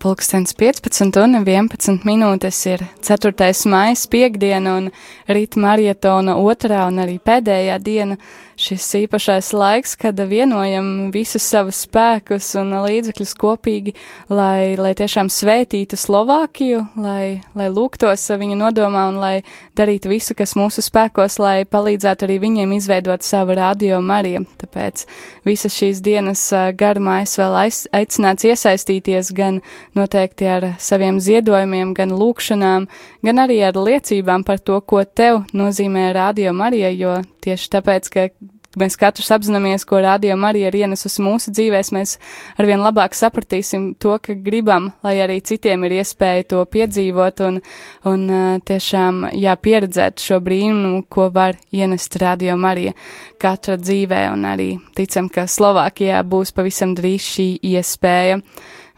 Pulkstens 15 un 11 minūtes ir 4. maijas piekdiena un rīta marietona otrā un arī pēdējā diena šis īpašais laiks, kad vienojam visus savus spēkus un līdzekļus kopīgi, lai, lai tiešām svētītu Slovākiju, lai, lai lūgtos viņa nodomā un lai darītu visu, kas mūsu spēkos, lai palīdzētu arī viņiem izveidot savu radio Mariju. Tāpēc visas šīs dienas garumā es vēl aiz, aicināts iesaistīties gan noteikti ar saviem ziedojumiem, gan lūkšanām, gan arī ar liecībām par to, ko tev nozīmē radio Marija, jo tieši tāpēc, ka mēs katrs apzināmies, ko radio Marija ir ienesusi mūsu dzīvēs, mēs arvien labāk sapratīsim to, ka gribam, lai arī citiem ir iespēja to piedzīvot un, un tiešām, jā, pieredzēt šo brīnumu, ko var ienest radio Marija katra dzīvē, un arī ticam, ka Slovākijā būs pavisam drīz šī iespēja.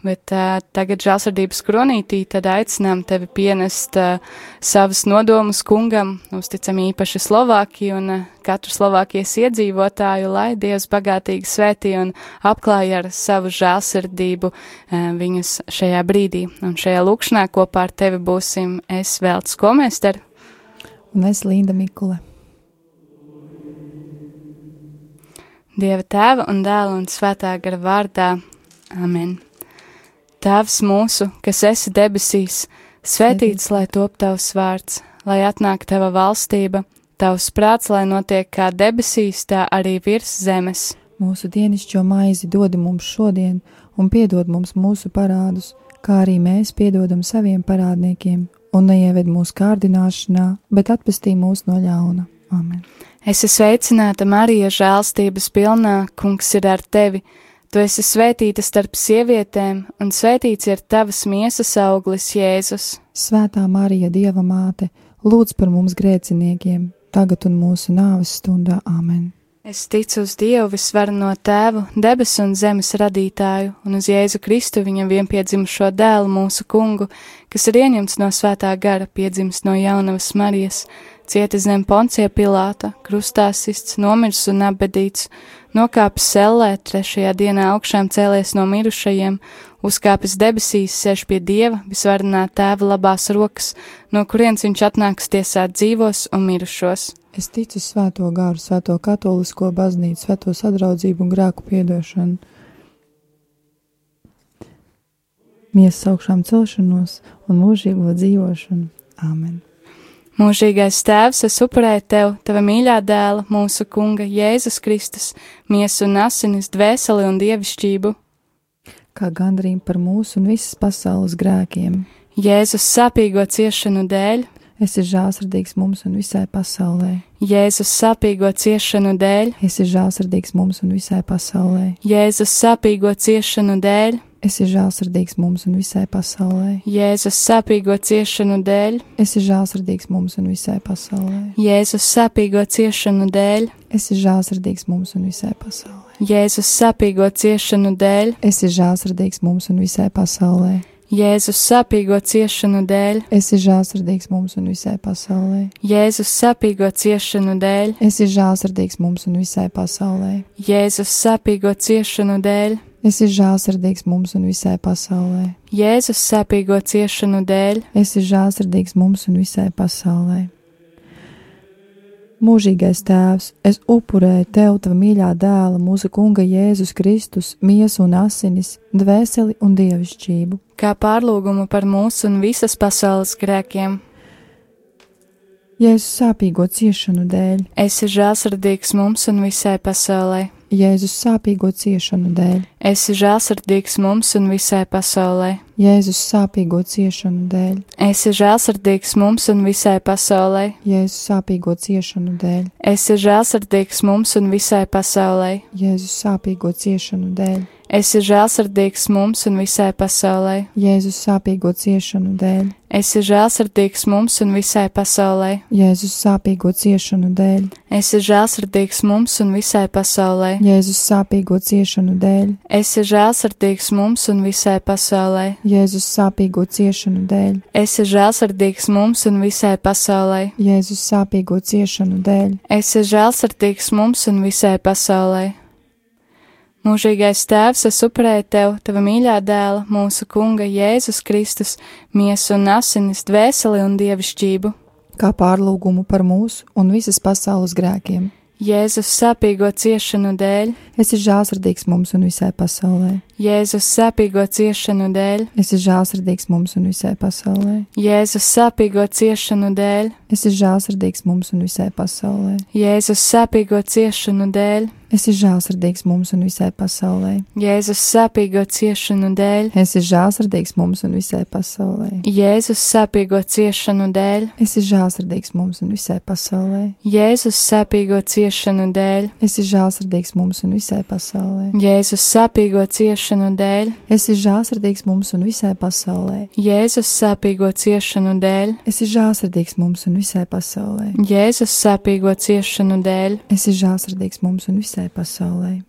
Bet uh, tagad žēlsirdības kronītī tad aicinām tevi pienest uh, savus nodomus kungam, uzticam īpaši Slovākiju un uh, katru Slovākijas iedzīvotāju, lai Dievs bagātīgi svētī un apklāja ar savu žēlsirdību uh, viņus šajā brīdī. Un šajā lūkšanā kopā ar tevi būsim es Velts Komester. Un es Linda Mikule. Dieva tēva un dēla un svētā gara vārdā. Amen. Tēvs mūsu, kas esi debesīs, svētīts lai top tavs vārds, lai atnāk tava valstība, tavs prāts, lai notiek kā debesīs, tā arī virs zemes. Mūsu dienascho maizi dod mums šodien, un piedod mums mūsu parādus, kā arī mēs piedodam saviem parādniekiem, un neieved mūsu kārdināšanā, bet atpestī mūs no ļauna. Amen. Es esmu sveicināta Marija žēlstības pilnā, kungs ir ar tevi Tu esi svētīta starp sievietēm, un svētīts ir tavas miesas auglis, Jēzus. Svētā Marija, Dieva māte, lūdz par mums grēciniekiem, tagad un mūsu nāves stundā Āmen. Es ticu uz Dievu visvarno tēvu, debesu un zemes radītāju, un uz Jēzu Kristu viņam vienpiedzimušo dēlu mūsu kungu, kas ir ieņemts no svētā gara, piedzims no jaunavas Marijas, cietis zem poncija Pilāta, krustā sists, nomirs un apbedīts nokāpis sellē, trešajā dienā augšām cēlies no mirušajiem, uzkāpis debesīs, sēž pie dieva, visvarenā tēva labās rokas, no kurienes viņš atnāks tiesāt dzīvos un mirušos. Es ticu svēto gāru, svēto katolisko baznīcu, svēto sadraudzību un grēku piedošanu, miesas augšām celšanos un mūžīgo dzīvošanu. Āmen! Mūžīgais Tēvs, es upurēju Tev, Tava mīļā dēla, mūsu Kunga Jēzus Kristus, miesu un asinis, dvēseli un dievišķību. Kā gandrīz par mūsu un visas pasaules grēkiem. Jēzus sāpīgo ciešanu dēļ, esi žēlsirdīgs mums un visai pasaulē. Jēzus sāpīgo ciešanu dēļ, esi žēlsirdīgs mums un visai pasaulē. Jēzus sāpīgo ciešanu dēļ, Esi žēlsirdīgs mums un visai pasaulē. Jēzus sāpīgo ciešanu dēļ. Esi žēlsirdīgs mums un visai pasaulē. Jēzus sāpīgo ciešanu dēļ. Esi žēlsirdīgs mums un visai pasaulē. Jēzus sāpīgo ciešanu dēļ. Esi žēlsirdīgs mums un visai pasaulē. Jēzus sāpīgo ciešanu dēļ. Esi žēlsirdīgs mums un visai pasaulē. Jēzus sāpīgo ciešanu dēļ. Esi žēlsirdīgs mums un visai pasaulē. Jēzus sāpīgo ciešanu dēļ. Esi žēlsirdīgs mums un visai pasaulē. Jēzus sāpīgo ciešanu dēļ. Esi žēlsirdīgs mums un visai pasaulē. Mūžīgais Tēvs, es upurēju Tev, Tava mīļā dēla, mūsu Kunga Jēzus Kristus, miesu un asinis, dvēseli un dievišķību. Kā pārlūgumu par mūsu un visas pasaules grēkiem. Jēzus sāpīgo ciešanu dēļ. Esi žēlsirdīgs mums un visai pasaulē. Jēzus sāpīgo ciešanu dēļ. Esi žēlsirdīgs mums un visai pasaulē. Jēzus sāpīgo ciešanu dēļ. Esi žēlsirdīgs mums un visai pasaulē. Jēzus sāpīgo ciešanu dēļ. Esi žēlsirdīgs mums un visai pasaulē. Jēzus sāpīgo ciešanu dēļ. Esi žēlsirdīgs mums un visai pasaulē. Jēzus sāpīgo ciešanu dēļ. Esi žēlsirdīgs mums un visai pasaulē. Jēzus sāpīgo ciešanu dēļ. Esi žēlsirdīgs mums un visai pasaulē. Jēzus sāpīgo ciešanu dēļ. Esi žēlsirdīgs mums un visai pasaulē. Jēzus sāpīgo ciešanu dēļ. Esi žēlsirdīgs mums un visai pasaulē. Jēzus sāpīgo ciešanu dēļ. Esi žēlsirdīgs mums un visai pasaulē. Mūžīgais Tēvs, es upurēju Tev, Tava mīļā dēla, mūsu Kunga Jēzus Kristus, miesu un asinis, dvēseli un dievišķību. Kā pārlūgumu par mūsu un visas pasaules grēkiem. Jēzus sāpīgo ciešanu dēļ, Esi žālsirdīgs mums un visai pasaulē. Jēzus sāpīgo ciešanu dēļ, Esi žālsirdīgs mums un visai pasaulē. Jēzus sāpīgo ciešanu dēļ, Esi žālsirdīgs mums un visai pasaulē. Jēzus sāpīgo ciešanu dēļ, Esi žālsirdīgs mums un visai pasaulē. Jēzus sāpīgo ciešanu dēļ, Esi žālsirdīgs mums un visai pasaulē. Jēzus sāpīgo ciešanu dēļ, Esi žālsirdīgs mums un visai pasaulē. Jēzus sāpīgo ciešanu dēļ, Esi žālsirdīgs mums un visai pasaulē. Jēzus sāpīgo ciešanu dēļ, Esi žālsirdīgs mums un visai pasaulē. Jēzus sāpīgo ciešanu dēļ, Esi žālsirdīgs mums un visai pasaulē. Jēzus sāpīgo ciešanu dēļ, Esi žālsirdīgs mums un visai pasaulē.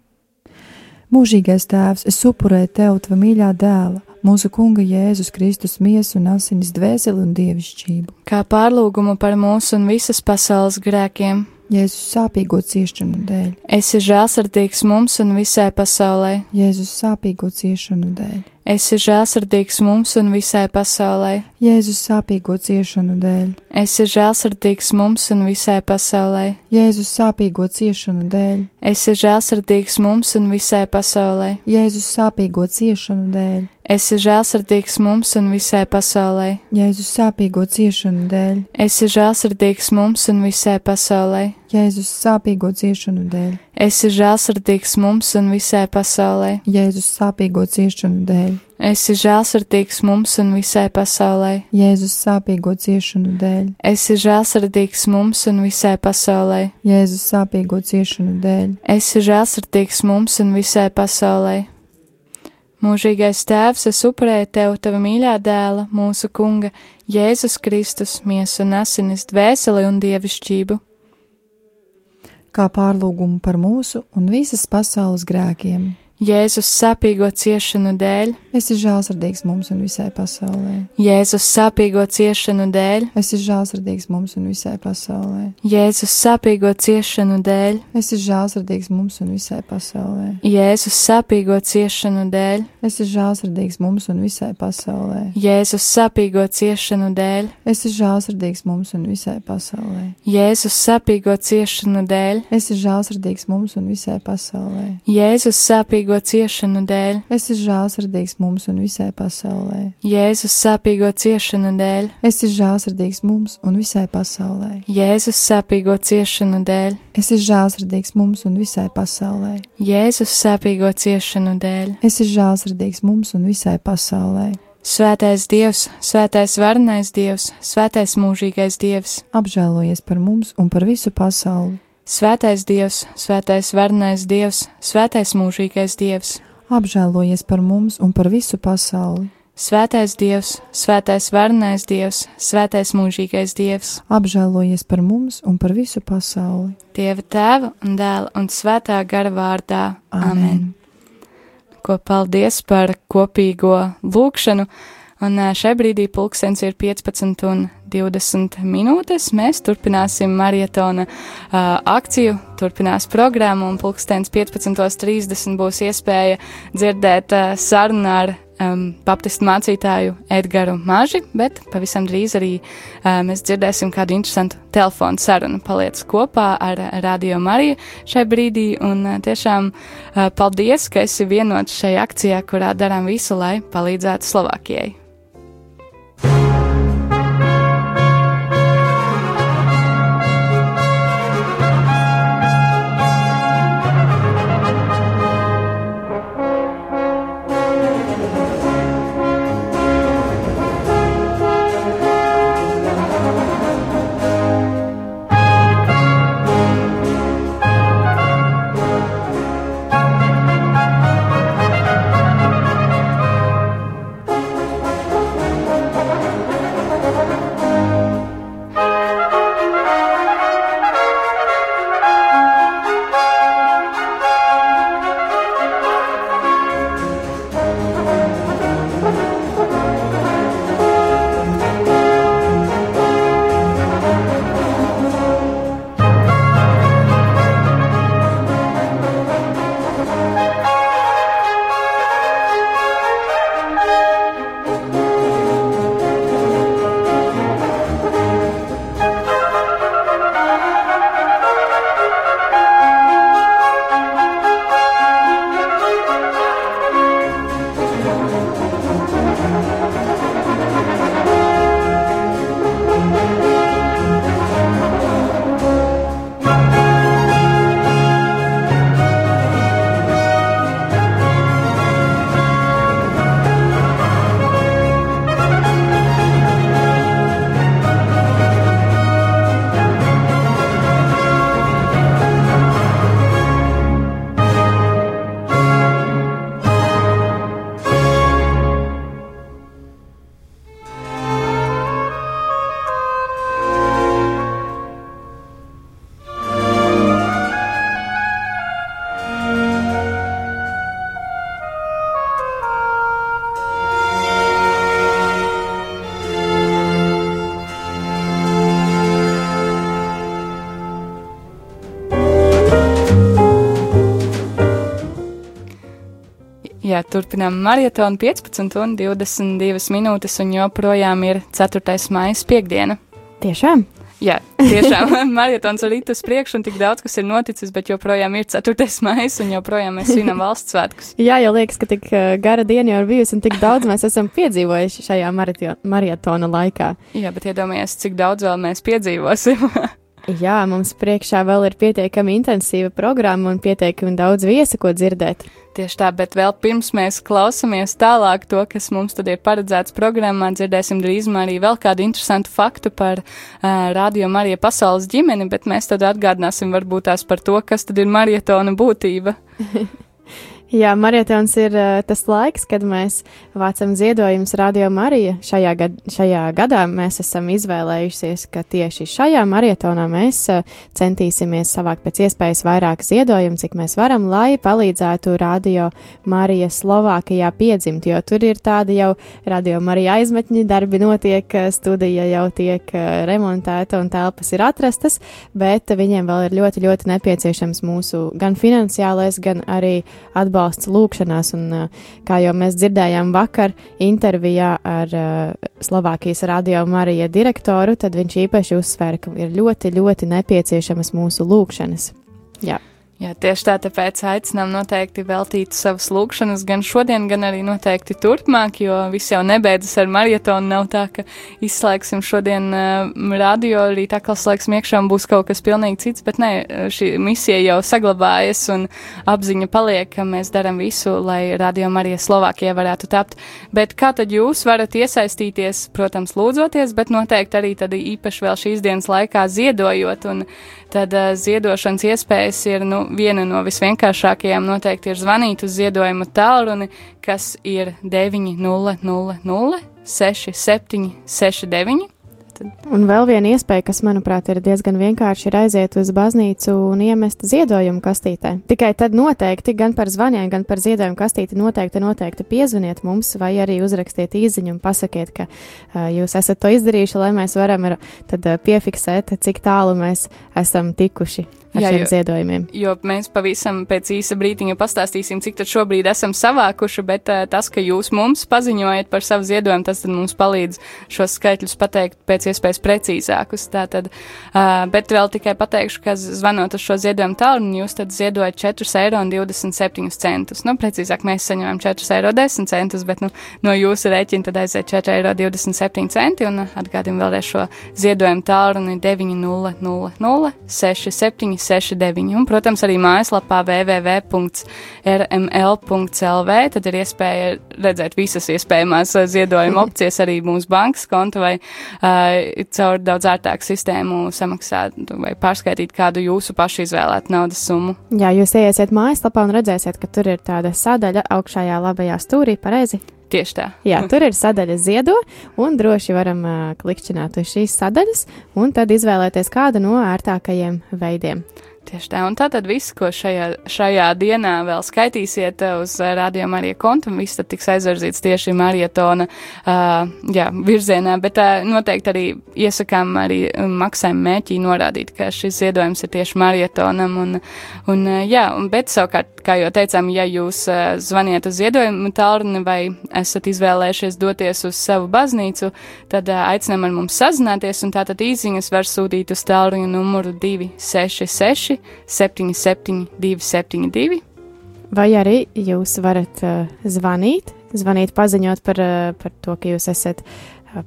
Mūžīgais Tēvs, es upurēju Tev, Tava mīļā dēla, mūsu Kunga Jēzus Kristus miesu un asinis dvēseli un dievišķību. kā pārlūgumu par mūsu un visas pasaules grēkiem. Jēzus sāpīgo ciešanu dēļ, Esi žēlsirdīgs mums un visai pasaulē. Jēzus sāpīgo ciešanu dēļ, Esi žēlsirdīgs mums un visai pasaulē. Jēzus sāpīgo ciešanu dēļ, Esi žēlsirdīgs mums un visai pasaulē. Jēzus sāpīgo ciešanu dēļ, Esi žēlsirdīgs mums un visai pasaulē. Jēzus sāpīgo ciešanu dēļ, Esi žēlsirdīgs mums un visai pasaulē. Jēzus sāpīgo ciešanu dēļ, Esi žēlsirdīgs mums un visai pasaulē. Jēzus sāpīgo ciešanu dēļ, Esi žēlsirdīgs mums un visai pasaulē. Jēzus sāpīgo ciešanu dēļ, Esi žēlsirdīgs mums un visai pasaulē. Jēzus sāpīgo ciešanu dēļ, Esi žēlsirdīgs mums un visai pasaulē. Jēzus sāpīgo ciešanu dēļ, Esi žēlsirdīgs mums un visai pasaulē. Mūžīgais Tēvs, es upurēju Tev, Tava mīļā dēla, mūsu Kunga, Jēzus Kristus, miesu un asinis, dvēseli un dievišķību. Kā pārlūgumu par mūsu un visas pasaules grēkiem. Jēzus sāpīgo ciešanu dēļ, Esi žēlsirdīgs mums un visai pasaulē. Jēzus sāpīgo ciešanu dēļ, Esi žēlsirdīgs mums un visai pasaulē. Jēzus sāpīgo ciešanu dēļ, Esi žēlsirdīgs mums un visai pasaulē. Jēzus sāpīgo ciešanu dēļ, Esi žēlsirdīgs mums un visai pasaulē. Jēzus sāpīgo ciešanu dēļ, Esi žēlsirdīgs mums un visai pasaulē. Jēzus sāpīgo ciešanu dēļ, Esi žēlsirdīgs mums un visai pasaulē. Jēzus sāpīgo ciešanu dēļ, Esi žēlsirdīgs mums un visai pasaulē. Jēzus sāpīgo ciešanu dēļ, Esi žēlsirdīgs mums un visai pasaulē. Jēzus sāpīgo ciešanu dēļ, Esi žēlsirdīgs mums un visai pasaulē. Jēzus sāpīgo ciešanu dēļ. Esi žēlsirdīgs mums un visai pasaulē. Svētais Dievs, svētais varenais Dievs, svētais mūžīgais Dievs, Apžēlojies par mums un par visu pasauli. Svētais Dievs, svētais varenais Dievs, svētais mūžīgais Dievs, Apžēlojies par mums un par visu pasauli. svētais Dievs, svētais varenais Dievs, svētais mūžīgais Dievs, Apžēlojies par mums un par visu pasauli. Dieva tēva un dēla un svētā gara vārdā. Amen! Ko paldies par kopīgo lūgšanu! Un šai brīdī pulkstenis ir 15 un 20 minūtes. Mēs turpināsim maratona uh, akciju, turpinās programmu, un pulkstenis 15.30 būs iespēja dzirdēt uh, sarunu ar um, baptistu mācītāju Edgars Maži, bet pavisam drīz arī uh, mēs dzirdēsim kādu interesantu telefonu sarunu. Paliec kopā ar Radio Mariju šai brīdī, un uh, tiešām uh, paldies, ka esi vienots šajā akcijā, kurā darām visu, lai palīdzētu Slovākijai. Jā, turpinām maratonu 15 un 22 minūtes, un joprojām ir 4. maija piekdiena. Tiešām? Jā, tiešām maratons ir uz priekšu, un tik daudz kas ir noticis, bet joprojām ir 4. maija, un joprojām mēs svinam valsts svētkus. Jā, jau liekas, ka tik uh, gara diena jau ir bijusi, un tik daudz mēs esam piedzīvojuši šajā maratona laikā. Jā, bet iedomājieties, cik daudz vēl mēs piedzīvosim. Jā, mums priekšā vēl ir pietiekami intensīva programma un pietiekami daudz viesa, ko dzirdēt. Tieši tā, bet vēl pirms mēs klausāmies tālāk to, kas mums tad ir paredzēts programmā, dzirdēsim drīzumā arī vēl kādu interesantu faktu par uh, Radio Marija pasaules ģimeni, bet mēs tad atgādināsim varbūt tās par to, kas tad ir marietona būtība. Jā, maratons ir uh, tas laiks, kad mēs vācam ziedojumus Radio Marija. Šajā, gad, šajā gadā mēs esam izvēlējušies, ka tieši šajā maratonā mēs uh, centīsimies savākt pēc iespējas vairāk ziedojumu, cik mēs varam, lai palīdzētu Radio Marija Slovākijā piedzimt, jo tur ir tādi jau Radio Marija aizmetņi, darbi notiek, studija jau tiek uh, remontēta un telpas ir atrastas, bet viņiem vēl ir ļoti, ļoti nepieciešams mūsu gan finansiālais, gan arī atbalsts atbalsts lūkšanās, un kā jau mēs dzirdējām vakar intervijā ar Slovākijas radio Marija direktoru, tad viņš īpaši uzsvēra, ka ir ļoti, ļoti nepieciešamas mūsu lūkšanas. Jā. Jā, tieši tā, tāpēc aicinām noteikti veltīt savas lūkšanas gan šodien, gan arī noteikti turpmāk, jo viss jau nebeidzas ar maratonu. Nav tā, ka izslēgsim šodien uh, radio, arī tā kā slēgsim iekšā un būs kaut kas pilnīgi cits, bet nē, šī misija jau saglabājas un apziņa paliek, ka mēs darām visu, lai radio Marija Slovākija varētu tapt. Bet kā tad jūs varat iesaistīties, protams, lūdzoties, bet noteikti arī tad īpaši vēl šīs dienas laikā ziedojot un tad uh, ziedošanas iespējas ir nu, viena no visvienkāršākajām. Noteikti ir zvanīt uz ziedojumu tālruni, kas ir 900 6769. Un vēl viena iespēja, kas, manuprāt, ir diezgan vienkārši, ir aiziet uz baznīcu un iemest ziedojumu kastītē. Tikai tad noteikti gan par zvaniem, gan par ziedojumu kastīti noteikti, noteikti piezvaniet mums vai arī uzrakstiet īziņu un pasakiet, ka uh, jūs esat to izdarījuši, lai mēs varam ar, tad, uh, piefiksēt, cik tālu mēs esam tikuši ar Jā, šiem jo, ziedojumiem. Jo mēs pavisam pēc īsa brītiņa pastāstīsim, cik tad šobrīd esam savākuši, bet uh, tas, ka jūs mums paziņojat par savu ziedojumu, tas mums palīdz šos skaitļus pateikt pēc iespējas precīzākus. Tātad, uh, bet vēl tikai pateikšu, ka zvanot uz šo ziedojumu tālruni, jūs tad ziedojat 4,27 eiro. Nu, precīzāk, mēs saņemam 4,10 eiro, bet nu, no jūsu rēķina tad aiziet 4,27 eiro un atgādinu vēlreiz šo ziedojumu tālruni 900 67 69, un, protams, arī mājaslapā www.rml.lv. Tad ir iespēja redzēt visas iespējamās uh, ziedojuma opcijas, arī mūsu bankas konta vai uh, caur daudz ērtāku sistēmu samaksāt vai pārskaitīt kādu jūsu pašu izvēlētu naudas summu. Jā, jūs ieiesiet mājaslapā un redzēsiet, ka tur ir tāda sadaļa augšējā labajā stūrī, pareizi? Tieši tā. Jā, tur ir sadaļa ziedo, un droši varam uh, klikšķināt uz šīs sadaļas, un tad izvēlēties kādu no ērtākajiem veidiem. Tieši tā, un tātad viss, ko šajā, šajā dienā vēl skaitīsiet uh, uz uh, Radio Marija konta, viss tad tiks aizvirzīts tieši marietona uh, jā, virzienā, bet uh, noteikti arī iesakām arī maksājumu mēķī norādīt, ka šis ziedojums ir tieši marietonam, un, un uh, jā, un, bet savukārt, kā jau teicām, ja jūs uh, zvaniet uz ziedojumu tālruni vai esat izvēlējušies doties uz savu baznīcu, tad uh, aicinām ar mums sazināties, un tātad īziņas var sūtīt uz tālruņa numuru 266 6, 77, 272. Vai arī jūs varat uh, zvanīt, zvanīt, paziņot par, uh, par to, ka jūs esat uh,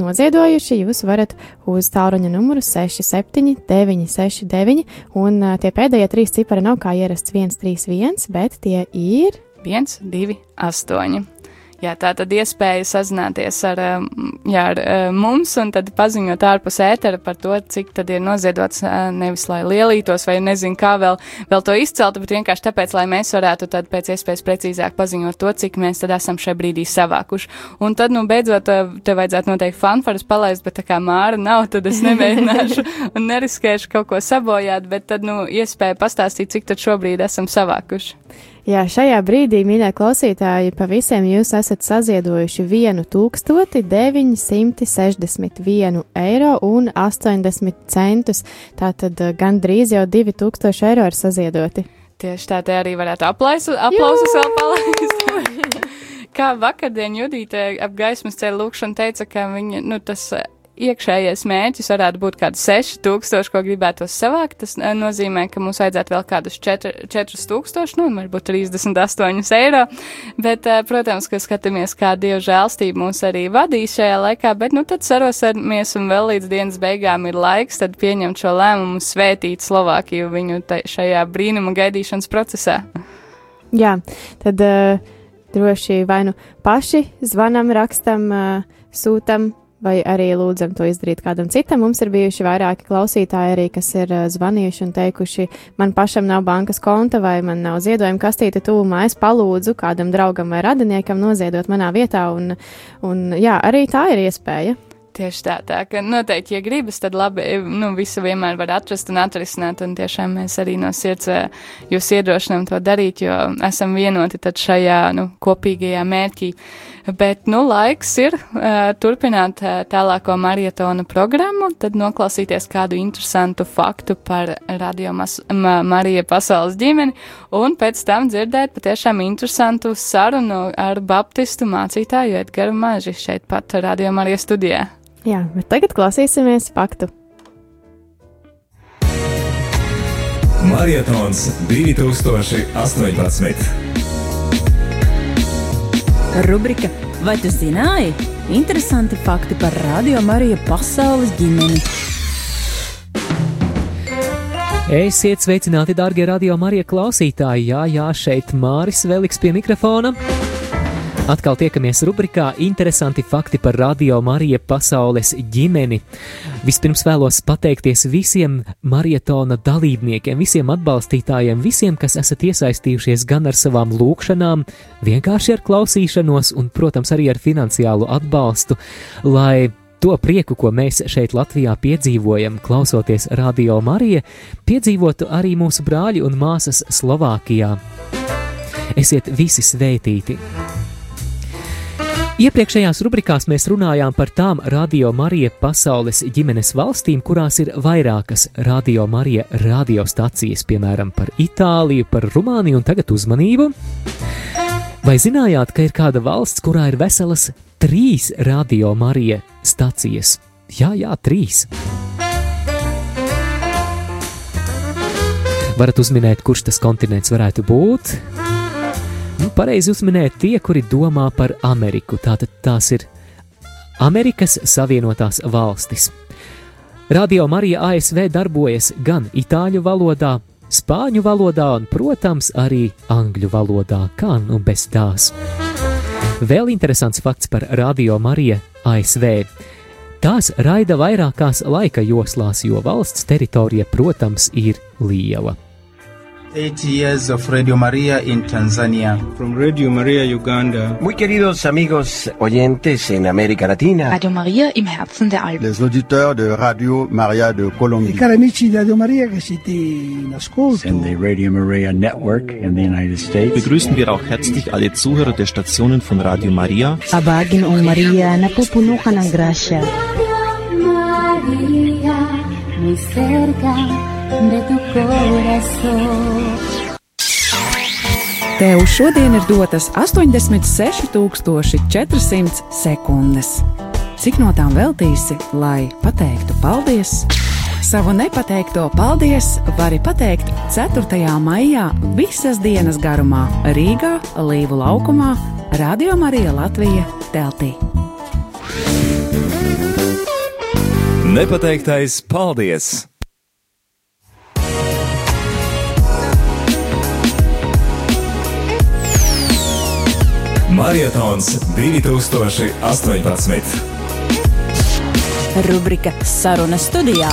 noziedojuši. Jūs varat uz tālruņa numuru 67, 969, un uh, tie pēdējie trīs cipari nav kā ierasts 131, bet tie ir 128 jā, tā tad iespēja sazināties ar, um, jā, ar uh, mums un tad paziņot ārpus ētera par to, cik tad ir noziedots uh, nevis lai lielītos vai nezinu kā vēl, vēl to izcelt, bet vienkārši tāpēc, lai mēs varētu tad pēc iespējas precīzāk paziņot to, cik mēs tad esam šajā brīdī savākuši. Un tad, nu, beidzot, uh, te vajadzētu noteikti fanfaras palaist, bet tā kā māra nav, tad es nemēģināšu un neriskēšu kaut ko sabojāt, bet tad, nu, iespēja pastāstīt, cik tad šobrīd esam savākuši. Jā, šajā brīdī, mīļie klausītāji, pa visiem jūs esat saziedojuši 1961 eiro un 80 centus. Tātad eh, gandrīz jau 2000 eiro ir saziedoti. Tieši tā, te arī varētu aplausus, aplausus vēl palaist. kā vakardien Judīte ap gaismas ceļu lūkšanu teica, ka viņa, nu, tas iekšējais mērķis varētu būt kāds 6000, ko gribētu savākt. Tas eh, nozīmē, ka mums vajadzētu vēl kādus 4000, nu, varbūt 38 eiro. Bet, eh, protams, ka skatāmies, kā Dieva žēlstība mūs arī vadīs šajā laikā, bet, nu, tad sarosarmies un vēl līdz dienas beigām ir laiks, tad pieņemt šo lēmumu svētīt Slovākiju viņu šajā brīnuma gaidīšanas procesā. Jā, tad uh, droši vai nu paši zvanam, rakstam, uh, sūtam vai arī lūdzam to izdarīt kādam citam. Mums ir bijuši vairāki klausītāji arī, kas ir uh, zvanījuši un teikuši, man pašam nav bankas konta vai man nav ziedojuma kastīte tūmā, es palūdzu kādam draugam vai radiniekam noziedot manā vietā, un, un jā, arī tā ir iespēja. Tieši tā, tā, ka noteikti, ja gribas, tad labi, nu, visu vienmēr var atrast un atrisināt, un tiešām mēs arī no sirds jūs iedrošinām to darīt, jo esam vienoti tad šajā, nu, kopīgajā mērķī. Bet, nu, laiks ir uh, turpināt uh, tālāko marietona programmu, tad noklausīties kādu interesantu faktu par Radio Ma Marija pasaules ģimeni, un pēc tam dzirdēt patiešām interesantu sarunu ar baptistu mācītāju Edgaru Maži šeit pat Radio Marija studijā. Jā, bet tagad klausīsimies faktu. Marietons 2018. Rubrika Vai tu zināji? Interesanti fakti par Radio Mariju pasaules ģimeni. Esiet sveicināti, darbie radio Marija klausītāji! Jā, jā, šeit Māris Veliks pie mikrofona. Atkal tiekamies rubrikā Interesanti fakti par Radio Marija pasaules ģimeni. Vispirms vēlos pateikties visiem marietona dalībniekiem, visiem atbalstītājiem, visiem, kas esat iesaistījušies gan ar savām lūkšanām, vienkārši ar klausīšanos un, protams, arī ar finansiālu atbalstu, lai to prieku, ko mēs šeit Latvijā piedzīvojam, klausoties Radio Marija, piedzīvotu arī mūsu brāļi un māsas Slovākijā. Esiet visi svētīti! Iepriekšējās rubrikās mēs runājām par tām Radio Marija pasaules ģimenes valstīm, kurās ir vairākas Radio Marija radiostacijas, piemēram, par Itāliju, par Rumāniju un tagad uzmanību. Vai zinājāt, ka ir kāda valsts, kurā ir veselas trīs Radio Marija stacijas? Jā, jā, trīs. Varat uzminēt, kurš tas kontinents varētu būt? Nu, pareizi uzminēt tie, kuri domā par Ameriku. Tātad tās ir Amerikas Savienotās valstis. Radio Marija ASV darbojas gan itāļu valodā, spāņu valodā un, protams, arī angļu valodā, kā nu bez tās. Vēl interesants fakts par Radio Mariju ASV. Tās raida vairākās laika joslās, jo valsts teritorija, protams, ir liela. Eight years of Radio Maria in Tanzania. From Radio Maria Uganda. Muy queridos amigos oyentes en América Latina. Radio Maria im Herzen der Alpen. Les auditeurs de Radio Maria de Colombie. I cari amici di Radio Maria che siete in ascolto. And the Radio Maria Network in the United States. Begrüßen wir auch herzlich alle Zuhörer der Stationen von Radio Maria. Abagin o Maria napupunukan ng grasya. Maria, muy cerca de tu corazón. Tev šodien ir dotas 86,400 sekundes. Cik no tām veltīsi, lai pateiktu paldies? Savu nepateikto paldies vari pateikt 4. maijā visas dienas garumā Rīgā, Līvu laukumā, Radio Marija Latvija teltī. Nepateiktais paldies! Marietons 2018. Rubrika Saruna studijā.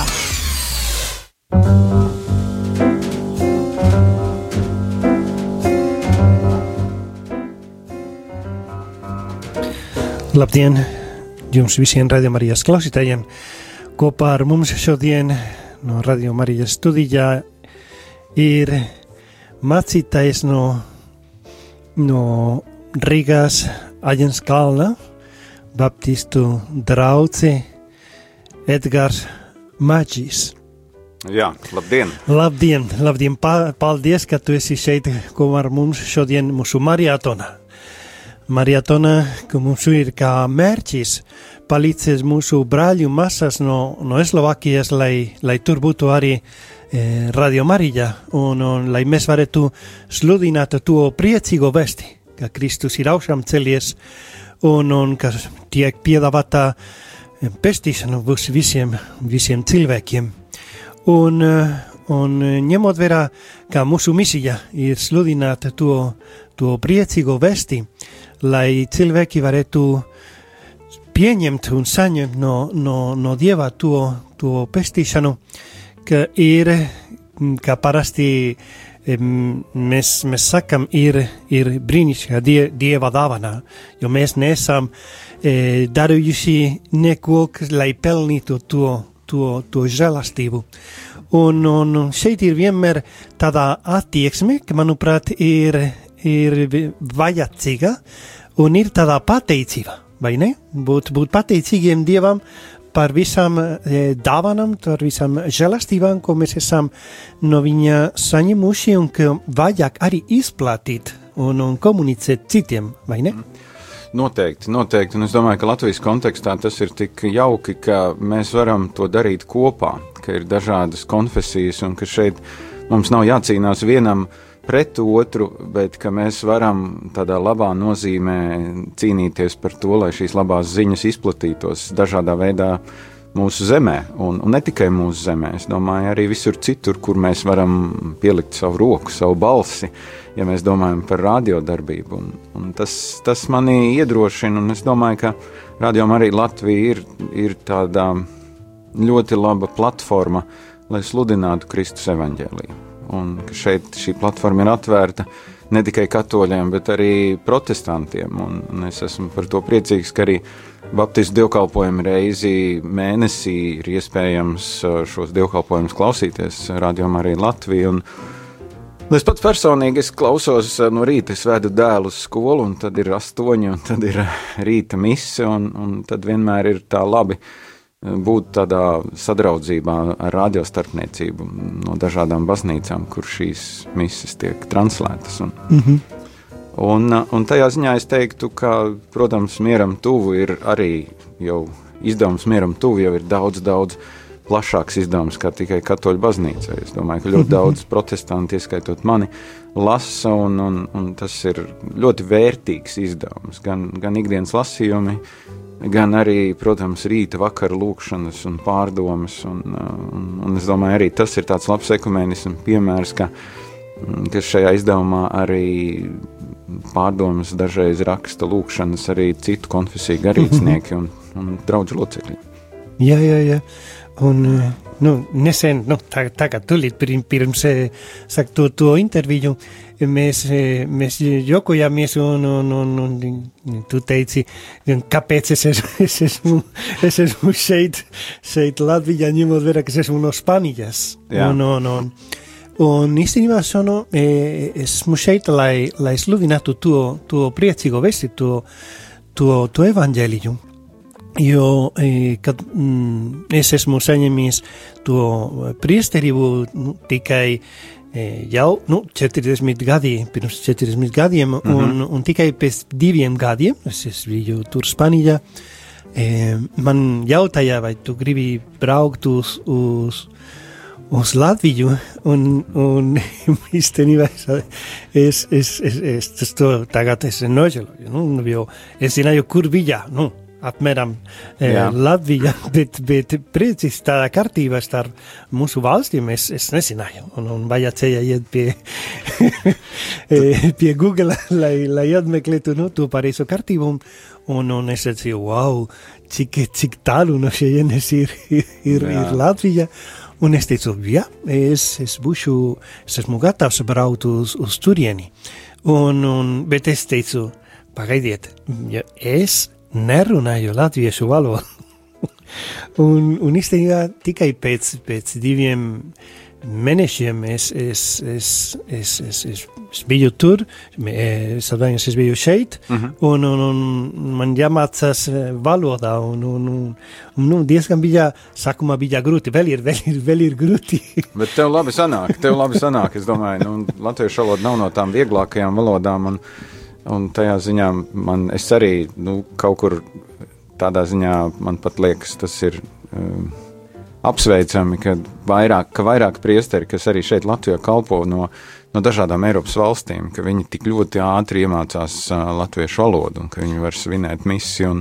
Labdien! Jums visiem Radio Marijas klausītājiem! Kopā ar mums šodien no Radio Marijas studijā ir mācītājs no, no Rīgas Aģens Kalna, Baptistu drauci Edgars Maģis. Jā, labdien! Labdien, labdien! Paldies, ka tu esi šeit kopā ar mums šodien mūsu mariatonā. maratona, ka mums ir kā mērķis palīdzēt mūsu brāļu masas no, no Slovākijas, lai, lai tur būtu arī e, Radio Marija un, un lai mēs varētu sludināt to priecīgo vesti, ka Kristus ir augšām celies un, un ka tiek piedāvāta pestīšana būs visiem, visiem cilvēkiem. Un, un ņemot vērā, ka mūsu misija ir sludināt to, to priecīgo vesti, lai cilvēki varētu pieņemt un saņemt no, no, no Dieva to, to pestīšanu, ka ir, kā parasti mēs, mēs sakam, ir, ir brīnišķīga die, Dieva dāvana, jo mēs nesam e, darījuši neko, lai pelnītu to, to, to žēlastību. Un, un šeit ir vienmēr tāda attieksme, ka, manuprāt, ir, ir vajadzīga un ir tāda pateicība, vai ne? Būt, būt pateicīgiem Dievam par visām e, dāvanām, par visām žēlastībām, ko mēs esam no viņa saņemuši un ka vajag arī izplatīt un, un komunicēt citiem, vai ne? Noteikti, noteikti. Un es domāju, ka Latvijas kontekstā tas ir tik jauki, ka mēs varam to darīt kopā, ka ir dažādas konfesijas un ka šeit mums nav jācīnās vienam uh, pret otru, bet ka mēs varam tādā labā nozīmē cīnīties par to, lai šīs labās ziņas izplatītos dažādā veidā mūsu zemē, un, un ne tikai mūsu zemē, es domāju, arī visur citur, kur mēs varam pielikt savu roku, savu balsi, ja mēs domājam par radiodarbību. Un, un tas, tas manī iedrošina, un es domāju, ka radio arī Latvija ir, ir tāda ļoti laba platforma, lai sludinātu Kristus evaņģēlīju un ka šeit šī platforma ir atvērta ne tikai katoļiem, bet arī protestantiem. Un, un es esmu par to priecīgs, ka arī Baptistu dievkalpojumu reizi mēnesī ir iespējams uh, šos dievkalpojumus klausīties rādījumā arī Latvijā. Es pats personīgi es klausos uh, no rīta, es vedu dēlu uz skolu, un tad ir astoņi, un tad ir rīta mise, un, un tad vienmēr ir tā labi būt tādā sadraudzībā ar radiostarpniecību no dažādām baznīcām, kur šīs mises tiek translētas. Un, mm -hmm. un, un tajā ziņā es teiktu, ka, protams, mieram tuvu ir arī jau izdevums mieram tuvu jau ir daudz, daudz plašāks izdevums kā tikai katoļu baznīca. Es domāju, ka ļoti mhm. daudz protestanti, ieskaitot mani, lasa, un, un, un tas ir ļoti vērtīgs izdevums. Gan, gan ikdienas lasījumi, gan arī, protams, rīta vakara lūkšanas un pārdomas. Un, un, un es domāju, arī tas ir tāds labs ekumēnismu piemērs, ka, ka šajā izdevumā arī pārdomas dažreiz raksta lūkšanas arī citu konfesiju garīdznieki un, un draugu locekļi. Jā, jā, jā. Un, nu, nesen, nu, tagad, tagad tulīt pirms sakt to, to interviju, mēs, mēs jokojāmies un, un, un, un tu teici, kāpēc es, es, es, esmu, es esmu šeit, šeit Latvijā, ņemot vērā, ka es esmu no Spānijas. Jā. Un, un, un, un īstenībā sono, esmu šeit, lai, lai sludinātu to, to priecīgo vesti, to, to, to evaņģēliju. Jo, kad mm, es esmu saņēmis to priesterību tikai jau nu, 40 gadi, pirms 40 gadiem, mm -hmm. un, un tikai pēc diviem gadiem, es, es biju tur Spānijā, e, man jautāja, vai tu gribi braukt uz, uz, uz Latviju, un, un īstenībā es, es, es, es, es to tagad es nožēloju, nu, jo es zināju, kur bija, nu, apmēram e, Latvija, bet, bet precis tādā kārtībā starp mūsu valstīm es, es nezināju. Un, un vajadzēja iet pie, pie Google, lai, lai atmeklētu nu, to pareizo kārtību. Un, un, un es teicu, wow, cik, cik tālu no šejienes ir, ir, ir, ir Latvija. Un es teicu, jā, es, es būšu, es esmu gatavs braukt uz, uz turieni. Un, un, bet es teicu, pagaidiet, ja es nerunāju latviešu valodu. un, un īstenībā tikai pēc, pēc diviem mēnešiem es, es, es, es, es, es, es biju tur, atvainojos, es biju šeit, uh -huh. un, un, un man jāmācās valodā, un, un, un, un nu, diezgan bija, sākumā bija grūti, vēl ir, vēl ir, vēl ir grūti. Bet tev labi sanāk, tev labi sanāk, es domāju, nu, latviešu valoda nav no tām vieglākajām valodām, un Un tajā ziņā man arī nu, kaut kur tādā ziņā man pat liekas, tas ir um, apsveicami, ka vairāk, ka vairāk priesteri, kas arī šeit Latvijā kalpo no, no dažādām Eiropas valstīm, ka viņi tik ļoti ātri iemācās uh, latviešu valodu un ka viņi var svinēt misiju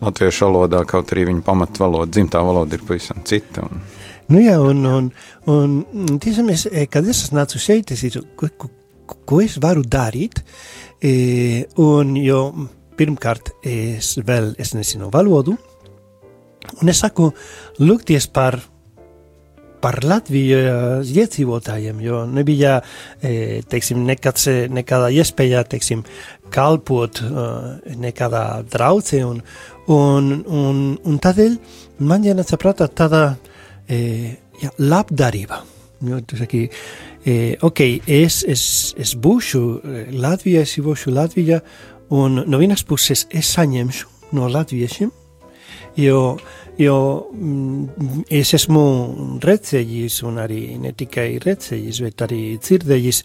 latviešu valodā, kaut arī viņa pamatvaloda, dzimtā valoda ir pavisam cita. Un... Nu jā, un, un, un tiešām es, kad es nācu šeit, es teicu, ko, es varu darīt, E, un jo pirmkārt es vēl es nezinu valodu, un es saku lūgties par, par Latvijas iedzīvotājiem, jo nebija, e, teiksim, nekāds, nekādā iespējā, teiksim, kalpot uh, nekādā draudzē, un, un, un, un tādēļ man jānāca prātā tāda e, jā, labdarība. Jo, tu saki, eh, ok, es, es, es būšu Latvijā, es būšu Latvijā, un no vienas puses es saņemšu no latviešiem, jo, jo mm, es esmu redzējis, un arī ne tikai redzējis, bet arī dzirdējis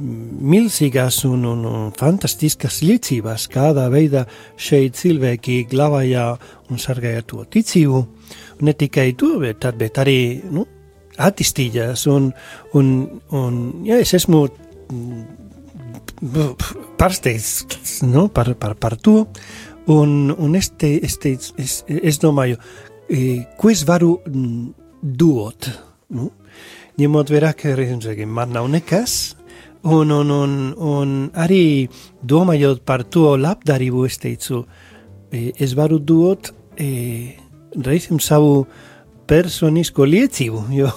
milzīgas un, un, un fantastiskas liecības, kādā veidā šeit cilvēki glabāja un sargāja to ticību. Ne tikai to, bet, bet arī nu, attīstījās, un, un, un ja es esmu pārsteigts nu, par, par, par to, un, un es, te, es, teicu, es, es domāju, ko es varu dot, nu, ņemot vērā, ka man nav nekas, un, un, un, un arī domājot par to labdarību, es teicu, es varu dot reizēm savu personisko liecību, jo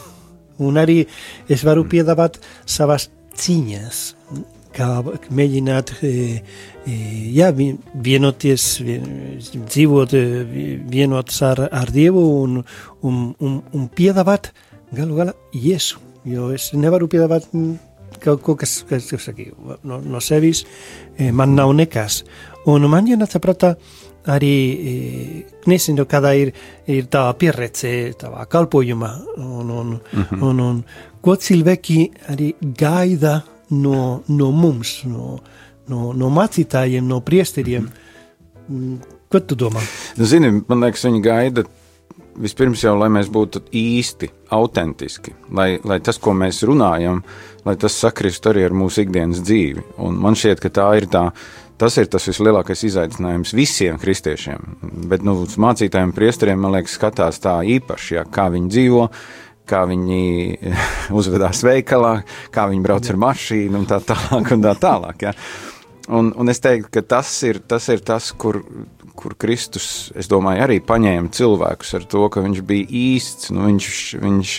un arī es varu piedāvāt savas ciņas, kā mēģināt e, e, jā, vienoties, dzīvot e, vienots ar, ar Dievu un, un, un, un piedāvāt galu galā Jēzu, jo es nevaru piedāvāt kaut ko, kas, kas, kas saki, no, no sevis, man nav nekas. Un man jānāca prātā, arī nezinu, kādā ir, ir tā pieredze tavā kalpojumā, un, un, mm -hmm. un, un ko cilvēki arī gaida no, no mums, no, no, no mācītājiem, no priesteriem. Mm -hmm. Ko tu domā? Nu, zini, man liekas, viņi gaida vispirms jau, lai mēs būtu īsti, autentiski, lai, lai tas, ko mēs runājam, lai tas sakristu arī ar mūsu ikdienas dzīvi. Un man šķiet, ka tā ir tā Tas ir tas vislielākais izaicinājums visiem kristiešiem. Bet nu, mācītājiem, priesteriem, man liekas, skatās tā īpaši, ja, kā viņi dzīvo, kā viņi uzvedās veikalā, kā viņi brauc ar mašīnu un tā tālāk. Un tā tālāk ja. un, un es teiktu, ka tas ir tas, ir tas kur, kur Kristus, es domāju, arī paņēma cilvēkus ar to, ka viņš bija īsts. Nu, viņš, viņš,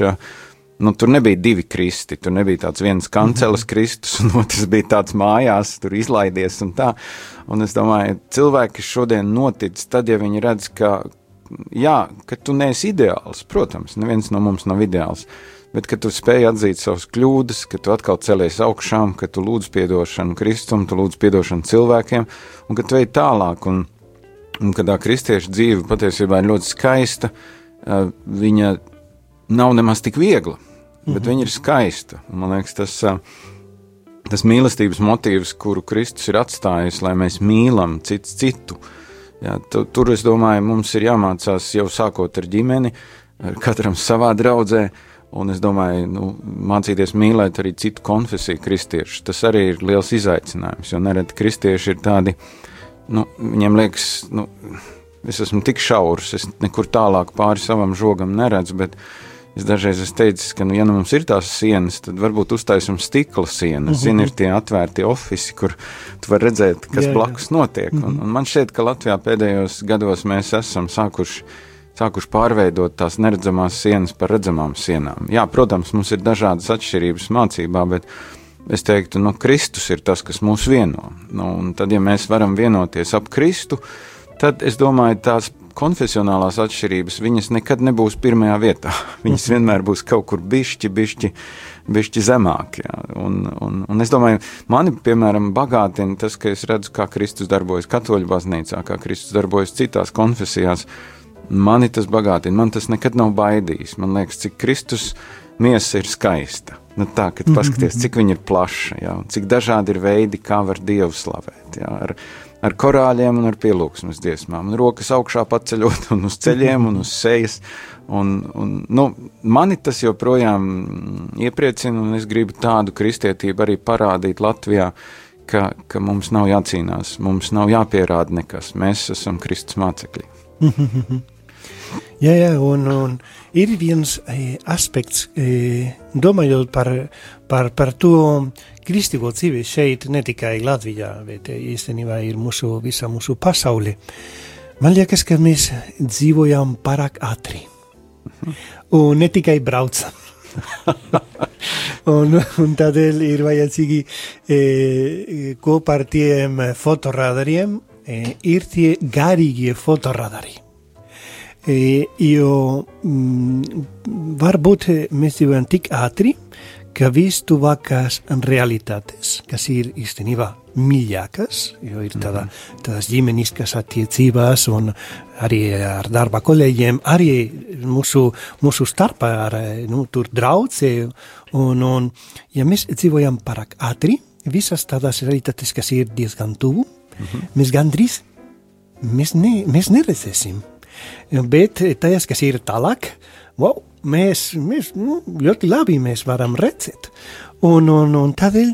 Nu, tur nebija divi kristi. Tur nebija tāds viens kanceles mhm. kristus, un otrs bija tāds mājās, tur izlaidies un tā. Un es domāju, cilvēki šodien notic, tad, ja viņi redz, ka, jā, ka tu neesi ideāls, protams, neviens no mums nav ideāls, bet ka tu spēj atzīt savas kļūdas, ka tu atkal celies augšām, ka tu lūdz piedošanu Kristum, tu lūdz piedošanu cilvēkiem, un ka tu ej tālāk. Un, un kad tā kristiešu dzīve patiesībā ir ļoti skaista, viņa nav nemaz tik viegla, bet mm -hmm. viņa ir skaista. Man liekas, tas, tas mīlestības motīvs, kuru Kristus ir atstājis, lai mēs mīlam cits citu. Jā, tu, tur es domāju, mums ir jāmācās jau sākot ar ģimeni, ar katram savā draudzē. Un es domāju, nu, mācīties mīlēt arī citu konfesiju kristiešus. Tas arī ir liels izaicinājums, jo nereti kristieši ir tādi, nu, viņiem liekas, nu, es esmu tik šaurs, es nekur tālāk pāri savam žogam neredzu, bet Es dažreiz esmu teicis, ka, nu, ja nu mums ir tās sienas, tad varbūt uztaisām stikla sienas. Uh -huh. Zini, ir tie atvērti oficiāli, kur tu vari redzēt, kas jā, blakus jā. notiek. Uh -huh. un, un man šķiet, ka Latvijā pēdējos gados mēs esam sākuši. Sākuši pārveidot tās neredzamās sienas par redzamām sienām. Jā, protams, mums ir dažādas atšķirības mācībā, bet es teiktu, ka nu, Kristus ir tas, kas mūs vieno. Nu, tad, ja mēs varam vienoties ap Kristu, tad es domāju, tās konfesionālās atšķirības, viņas nekad nebūs pirmajā vietā. Viņas vienmēr būs kaut kur bišķi, bišķi, bišķi zemāk. Jā. Un, un, un es domāju, mani, piemēram, bagātina tas, ka es redzu, kā Kristus darbojas katoļu baznīcā, kā Kristus darbojas citās konfesijās. Mani tas bagātina, man tas nekad nav baidījis. Man liekas, cik Kristus miesa ir skaista. Nu, tā, kad paskaties, cik viņa ir plaša, jā, cik dažādi ir veidi, kā var Dievu slavēt. Jā, ar, ar korāļiem un ar pielūgsmes dziesmām, un rokas augšā paceļot, un uz ceļiem, un uz sejas. Un, un, nu, mani tas joprojām iepriecina, un es gribu tādu kristietību arī parādīt Latvijā, ka, ka mums nav jācīnās, mums nav jāpierāda nekas. Mēs esam Kristus mācekļi. jā, jā, un, un ir viens e, aspekts, e, domājot par, par, par to kristīgo dzīvi šeit, ne tikai Latvijā, bet īstenībā ir mūsu, visa mūsu pasaule. Man liekas, ka mēs dzīvojam pārāk ātri. Un ne tikai braucam. un, un tādēļ ir vajadzīgi e, kopā ar tiem fotoradariem e, ir tie garīgie fotoradari. E, jo mm, varbūt mēs dzīvojam tik ātri, ka vistuvākās realitātes, kas ir īstenībā mīļākas, jo ir tāda, tādas ģimeniskas attiecības un arī ar darba kolēģiem, arī mūsu, mūsu starpā ar nu, tur draudzē. Un, un, ja mēs dzīvojam pārāk ātri, visas tādas realitātes, kas ir diezgan tuvu, mm -hmm. mēs gandrīz mēs, ne, mēs neredzēsim. Bet tajās, kas ir tālāk, wow, mēs, mēs nu, ļoti labi mēs varam redzēt. Un, un, un tādēļ,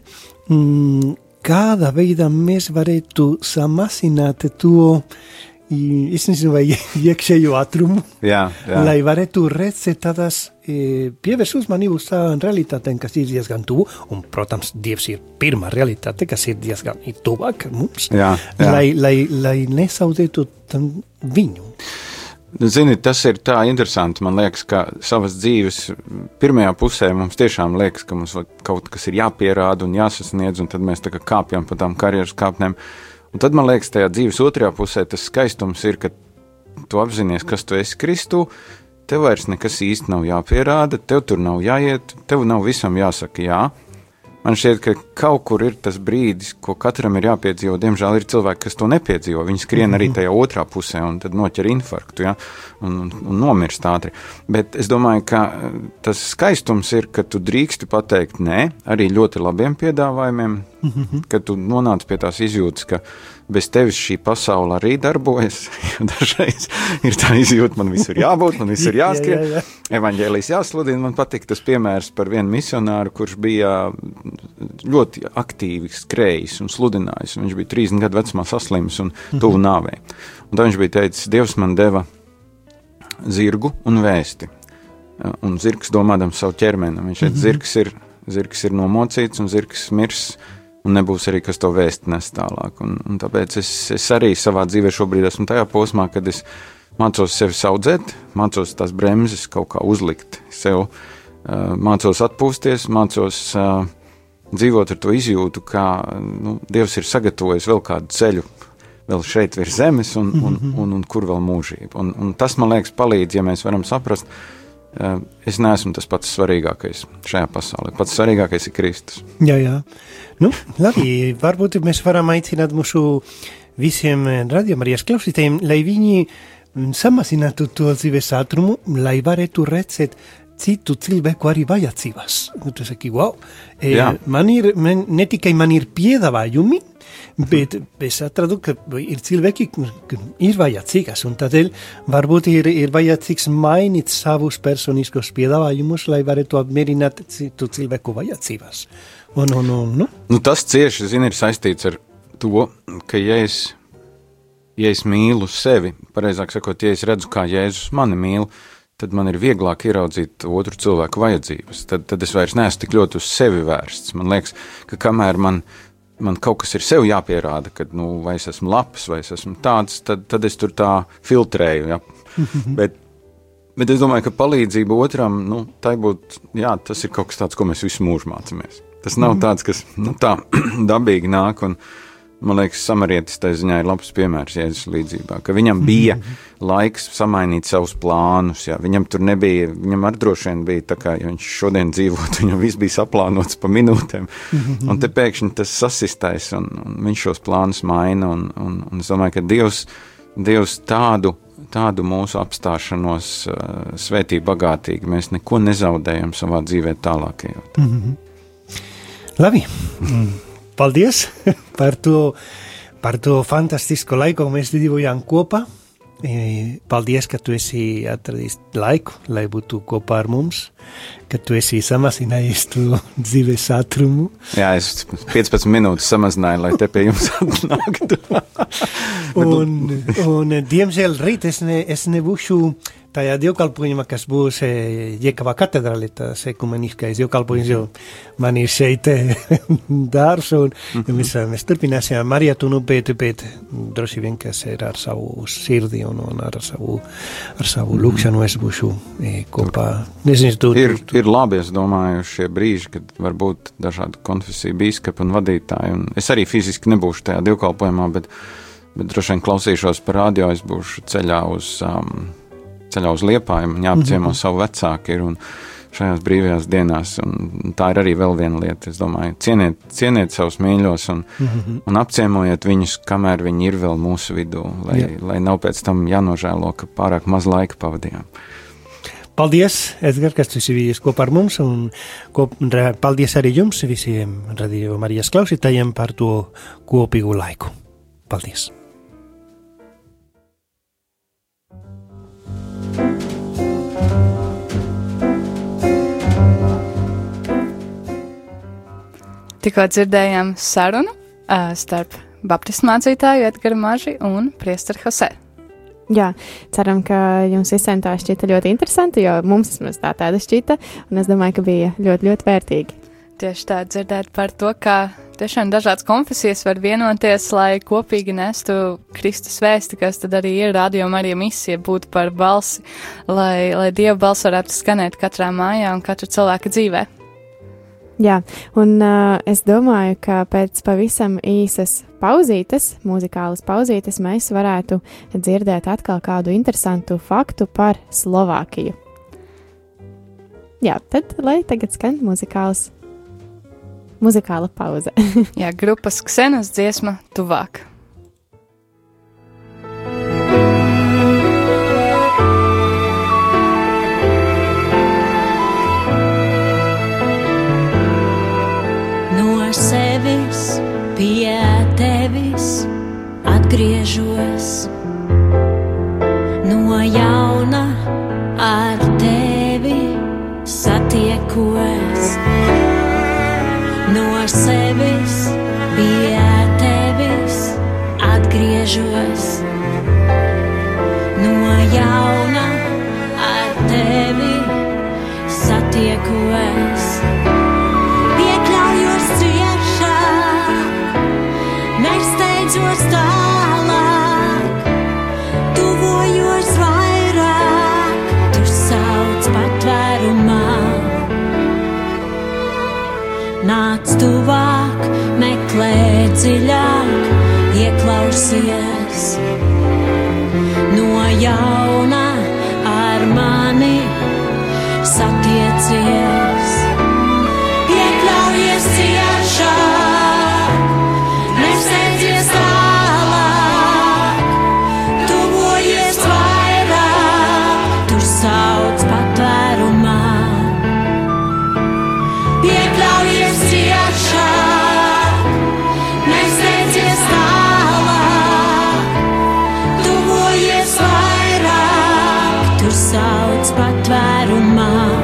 mm, kādā veidā mēs varētu samazināt to, es nezinu, vai iekšējo ātrumu, jā, jā. lai varētu redzēt tādas e, pievērst uzmanību uz tādām realitātēm, kas ir diezgan tuvu, un, protams, Dievs ir pirmā realitāte, kas ir diezgan tuvāk mums, jā, jā. Lai, lai, lai nesaudētu viņu. Nu, zini, tas ir tā interesanti. Man liekas, ka savas dzīves pirmajā pusē mums tiešām liekas, ka mums kaut kas ir jāpierāda un jāsasniedz, un tad mēs tā kā kāpjam pa tām karjeras kāpnēm. Un tad man liekas, tajā dzīves otrajā pusē tas skaistums ir, ka tu apzinājies, kas tu esi Kristū. Tev vairs nekas īsti nav jāpierāda, tev tur nav jāiet, tev nav visam jāsaka jā. Man šķiet, ka kaut kur ir tas brīdis, ko katram ir jāpiedzīvo. Diemžēl ir cilvēki, kas to nepiedzīvo. Viņi skrien arī mhm. tajā otrā pusē un tad noķer infarktu ja? un, un, un nomirst ātri. Bet es domāju, ka eh, tas skaistums ir, ka tu drīksti pateikt nē arī ļoti labiem piedāvājumiem, mhm. kad tu nonāc pie tās izjūtas, ka bez tevis šī pasaule arī darbojas. Dažreiz ir tā izjūta, man visur jābūt, man visur jāskrien. jā, jā, jā. Evangelijas jāsludina. Man patīk tas piemērs par vienu misionāru, kurš bija ļoti aktīvi skrējis un sludinājis. Viņš bija 30 gadu vecumā saslims un tuvu mhm. nāvei. Un tad viņš bija teicis, Dievs man deva zirgu un vēsti. Un zirgs domādams savu ķermeni. Viņš teica, mhm. zirgs ir, zirgs ir nomocīts un zirgs mirs un nebūs arī kas to vēst nes tālāk. Un, un tāpēc es, es arī savā dzīvē šobrīd esmu tajā posmā, kad es mācos sevi audzēt, mācos tās bremzes kaut kā uzlikt sev, mācos atpūsties, mācos dzīvot ar to izjūtu, ka nu, Dievs ir sagatavojis vēl kādu ceļu. Vēl šeit virs zemes, un, un, un, un, un kur vēl mūžība. Un, un tas, man liekas, palīdz, ja mēs varam saprast, uh, es neesmu tas pats svarīgākais šajā pasaulē. Pats svarīgākais ir Kristus. Jā, jā. Nu, labi, varbūt mēs varam aicināt mūsu visiem radiomarijas klausītājiem, lai viņi samazinātu to dzīves ātrumu, lai varētu redzēt citu cilvēku arī vajadzības. Tu saki, wow, e, man ir, man, ne tikai man ir piedāvājumi, Bet es atradu, ka ir cilvēki, kas ir vajadzīgas, un tādēļ varbūt ir, ir vajadzīgs mainīt savus personiskos piedāvājumus, lai varētu apmierināt citu cilvēku vajadzības. Un, un, un, nu? Nu, tas cieši zin, ir saistīts ar to, ka ja es, ja es mīlu sevi, pareizāk sakot, ja es redzu, kā Jēzus mani mīl, tad man ir vieglāk ieraudzīt otru cilvēku vajadzības. Tad, tad es vairs neesmu tik ļoti uz sevi vērsts. Man liekas, ka kamēr man man kaut kas ir sev jāpierāda, ka, nu, es esmu labs, vai es esmu tāds, tad, tad es tur tā filtrēju. Ja? bet, bet es domāju, ka palīdzība otram, nu, tai būtu, jā, tas ir kaut kas tāds, ko mēs visu mūžu mācāmies. Tas nav mhm. tāds, kas nu, tā dabīgi nāk. Un, Man liekas, samarietis tajā ziņā ir labs piemērs Jēzus līdzībā, ka viņam bija mm -hmm. laiks samainīt savus plānus. Jā. Viņam tur nebija, viņam ar droši vien bija tā, kā ja viņš šodien dzīvotu, viņam viss bija saplānots pa minūtēm. Mm -hmm. Un te pēkšņi tas sasistais, un, un viņš šos plānus maina. Un, un, un es domāju, ka Dievs, Dievs tādu, tādu mūsu apstāšanos svētī bagātīgi. Mēs neko nezaudējam savā dzīvē tālākajot. Mm -hmm. Labi, mm. Paldies par to, par to fantastisko laiku, ko mēs dzīvojām kopā. Paldies, ka tu esi atradis laiku, lai būtu kopā ar mums, ka tu esi samazinājies to dzīves ātrumu. Jā, es 15 minūtes samazināju, lai te pie jums atnāktu. un, un, diemžēl rīt es, ne, es nebūšu tajā dievkalpojumā, kas būs e, Jēkabā katedrālē, tas ekumeniskais dievkalpojums, jo man ir šeit dārs, un mm -hmm. mēs, mēs turpināsim marietunu, bet, bet droši vien, kas ir ar savu sirdi un, un ar savu, ar savu -hmm. lūkšanu es būšu e, kopā. Nezinu, tu, ir, tu, ir labi, es domāju, šie brīži, kad var būt dažādu konfesiju bīskapi un vadītāji, un es arī fiziski nebūšu tajā dievkalpojumā, bet, bet droši vien klausīšos par radio, es būšu ceļā uz um, ceļā uz liepājumu, jāapciemo mm -hmm. savu vecāku. Ir, šajās brīvajās dienās. Un tā ir arī vēl viena lieta. Es domāju, cieniet, cieniet savus mīļos un, mm -hmm. un apciemojiet viņus, kamēr viņi ir vēl mūsu vidū, lai, Jā. lai nav pēc tam jānožēlo, ka pārāk maz laika pavadījām. Paldies, Edgars, kas tu esi bijis kopā ar mums, un kop, paldies arī jums, visiem radio Marijas klausītājiem, par to kopīgu laiku. Paldies! Tikko dzirdējām sarunu uh, starp Baptistu mācītāju Edgars Maži un Priesteru Hosē. Jā, ceram, ka jums visiem tā šķita ļoti interesanti, jo mums tā tāda šķita, un es domāju, ka bija ļoti, ļoti vērtīgi. Tieši tā dzirdēt par to, kā tiešām dažādas konfesijas var vienoties, lai kopīgi nestu Kristus vēsti, kas tad arī ir rādījuma arī misija būt par balsi, lai, lai Dieva balss varētu skanēt katrā mājā un katra cilvēka dzīvē. Jā, un uh, es domāju, ka pēc pavisam īsas pauzītes, muzikālas pauzītes, mēs varētu dzirdēt atkal kādu interesantu faktu par Slovākiju. Jā, tad lai tagad skan muzikāls, muzikāla pauze. Jā, grupas Ksenas dziesma tuvāk. Dziļāk, ieklausies. No jauna sauc patvērumā.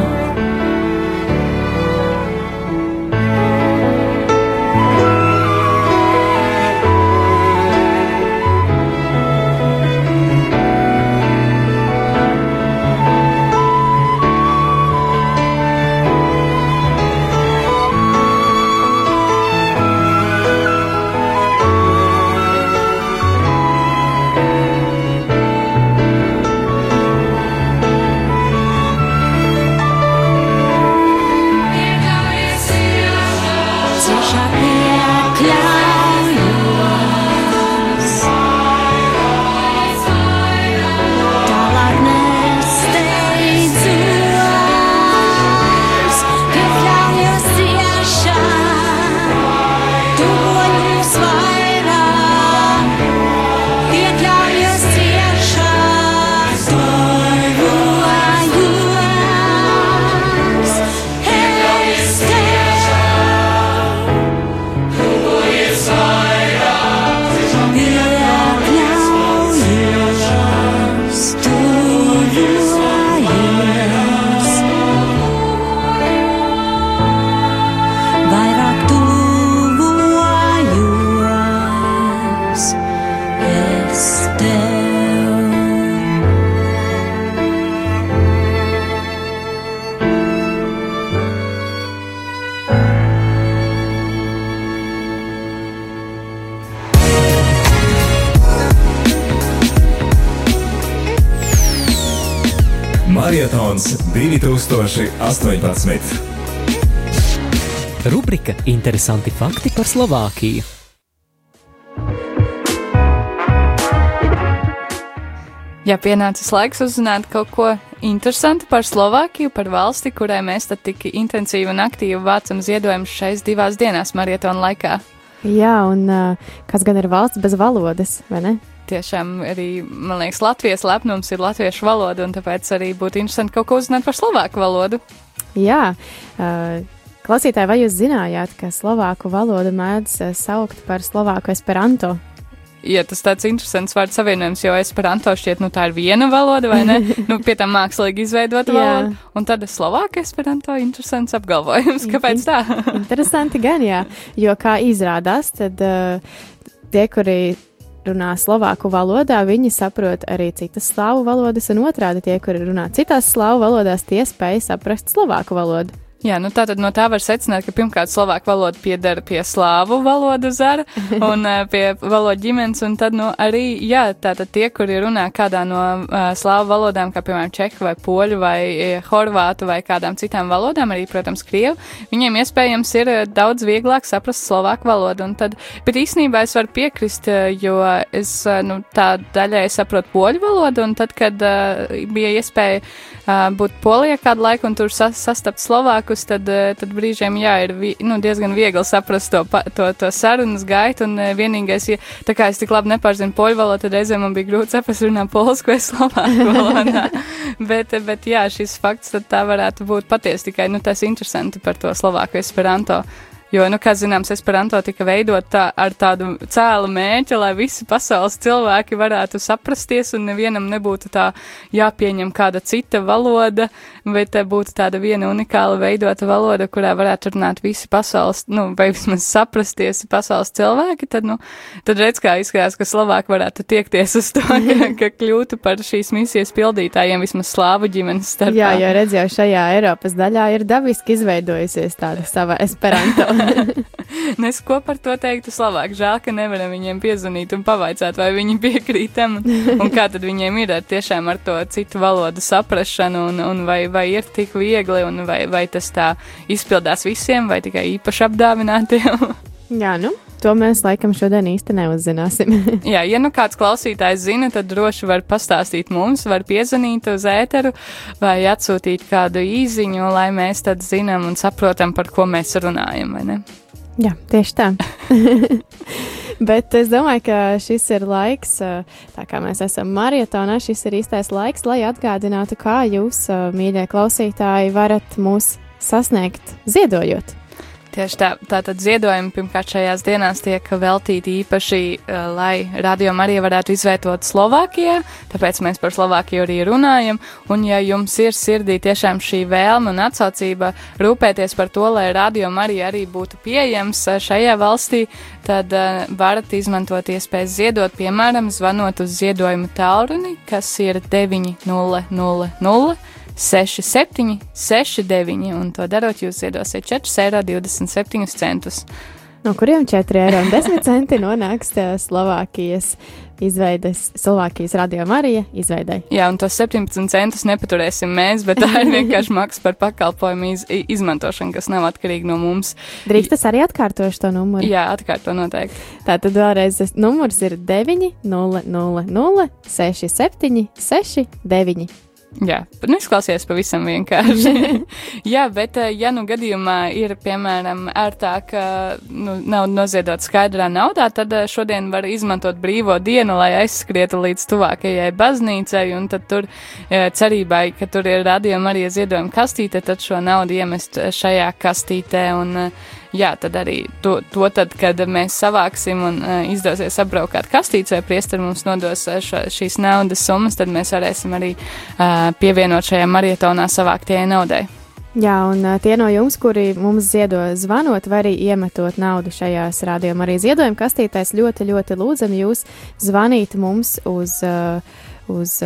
Marietons 2018. Rubrika Interesanti fakti par Slovākiju. Ja pienācis laiks uzzināt kaut ko interesantu par Slovākiju, par valsti, kurai mēs tik intensīvi un aktīvi vācam ziedojumus šais divās dienās marietona laikā. Jā, un kas gan ir valsts bez valodas, vai ne? Tiešām arī, man liekas, Latvijas lepnums ir latviešu valoda, un tāpēc arī būtu interesanti kaut ko uzzināt par slovāku valodu. Jā, uh, klausītāji, vai jūs zinājāt, ka slovāku valodu mēdz uh, saukt par slovāku esperanto? ja tas tāds interesants vārdu savienojums, jo esperanto šķiet, nu tā ir viena valoda, vai ne? nu, pie tam mākslīgi izveidota valoda. Un tad slovāka esperanto interesants apgalvojums. Kāpēc tā? Interesanti gan, jā. Jo kā izrādās, tad uh, tie, kuri runā slovāku valodā, viņi saprot arī citas slāvu valodas, un otrādi tie, kuri runā citās slāvu valodās, tie spēj saprast slovāku valodu. Jā, nu tā tad no tā var secināt, ka pirmkārt slovāku valoda piedara pie slāvu valodu zara un pie valodu ģimenes, un tad, nu, arī, jā, tātad tie, kuri runā kādā no uh, slāvu valodām, kā piemēram čehu vai poļu vai horvātu vai kādām citām valodām, arī, protams, krievu, viņiem iespējams ir daudz vieglāk saprast slovāku valodu, un tad, bet īsnībā es varu piekrist, jo es, nu, tā daļai saprotu poļu valodu, un tad, kad uh, bija iespēja uh, būt polijā kādu laiku un tur sas sastapt slovāku, cilvēkus, tad, eh, tad brīžiem jā, ir vi, nu, diezgan viegli saprast to, to, to sarunas gaitu. Un eh, vienīgais, ja tā kā es tik labi nepārzinu poļu valodu, tad reizēm man bija grūti saprast, runā polsku vai slovāku valodā. bet, bet jā, šis fakts tā varētu būt patiesi tikai nu, tas interesanti par to slovāku esperanto. Jo, nu, kā zināms, Esperanto tika veidot tā, ar tādu cēlu mērķi, lai visi pasaules cilvēki varētu saprasties un nevienam nebūtu tā jāpieņem kāda cita valoda, bet būtu tāda viena unikāla veidota valoda, kurā varētu runāt visi pasaules, nu, vai vismaz saprasties pasaules cilvēki, tad, nu, tad redz, kā izskatās, ka Slovāki varētu tiekties uz to, ka, ka kļūtu par šīs misijas pildītājiem vismaz slāvu ģimenes starpā. Jā, jo redz, jau šajā Eiropas daļā ir dabiski izveidojusies tāda sava Esperanto. Nes ko par to teiktu Slovāki? Žēl, ka nevaram viņiem piezvanīt un pavaicāt, vai viņi piekrīt tam, un kā tad viņiem ir ar tiešām ar to citu valodu saprašanu, un, un vai, vai ir tik viegli, un vai, vai tas tā izpildās visiem, vai tikai īpaši apdāvinātiem. Jā, nu, to mēs laikam šodien īsti neuzzināsim. Jā, ja nu kāds klausītājs zina, tad droši var pastāstīt mums, var piezvanīt uz ēteru vai atsūtīt kādu īziņu, lai mēs tad zinām un saprotam, par ko mēs runājam, vai ne? Jā, tieši tā. Bet es domāju, ka šis ir laiks, tā kā mēs esam marietonā, šis ir īstais laiks, lai atgādinātu, kā jūs, mīļie klausītāji, varat mūs sasniegt ziedojot. Tieši tā, tātad ziedojumi pirmkārt šajās dienās tiek veltīti īpaši, uh, lai radio arī varētu izvietot Slovākijā, tāpēc mēs par Slovākiju arī runājam, un ja jums ir sirdī tiešām šī vēlme un atsaucība rūpēties par to, lai radio arī, arī būtu pieejams uh, šajā valstī, tad uh, varat izmantot iespēju ziedot, piemēram, zvanot uz ziedojumu tālruni, kas ir 900. 67, 69, un to darot, jūs iedosiet 4,27 eiro. No kuriem 4,10 eiro nonāks Slovākijas izveides, Slovākijas radio Marija izveidai. Jā, un tos 17 centus nepaturēsim mēs, bet tā ir vienkārši maksa par pakalpojumu iz, izmantošanu, kas nav atkarīga no mums. Drīkst tas arī atkārtošu to numuru? Jā, atkārto noteikti. Tātad vēlreiz numurs ir 9, 0, 0, 0, 6, 7, 6, 9. Jā, nu izklausies pavisam vienkārši. Jā, bet eh, ja nu gadījumā ir, piemēram, ērtāk, nu, nav noziedot skaidrā naudā, tad eh, šodien var izmantot brīvo dienu, lai aizskrietu līdz tuvākajai baznīcai, un tad tur eh, cerībai, ka tur ir radījuma arī ziedojuma kastīte, tad šo naudu iemest šajā kastītē. Un, jā, tad arī to, to tad, kad mēs savāksim un uh, izdosies apbraukāt vai priesteri mums nodos ša, šīs naudas summas, tad mēs varēsim arī uh, pievienot šajā marietonā savāktajai naudai. Jā, un tie no jums, kuri mums ziedo zvanot, vai arī iemetot naudu šajās rādījuma arī ziedojuma kastītēs, ļoti, ļoti lūdzam jūs zvanīt mums uz, uz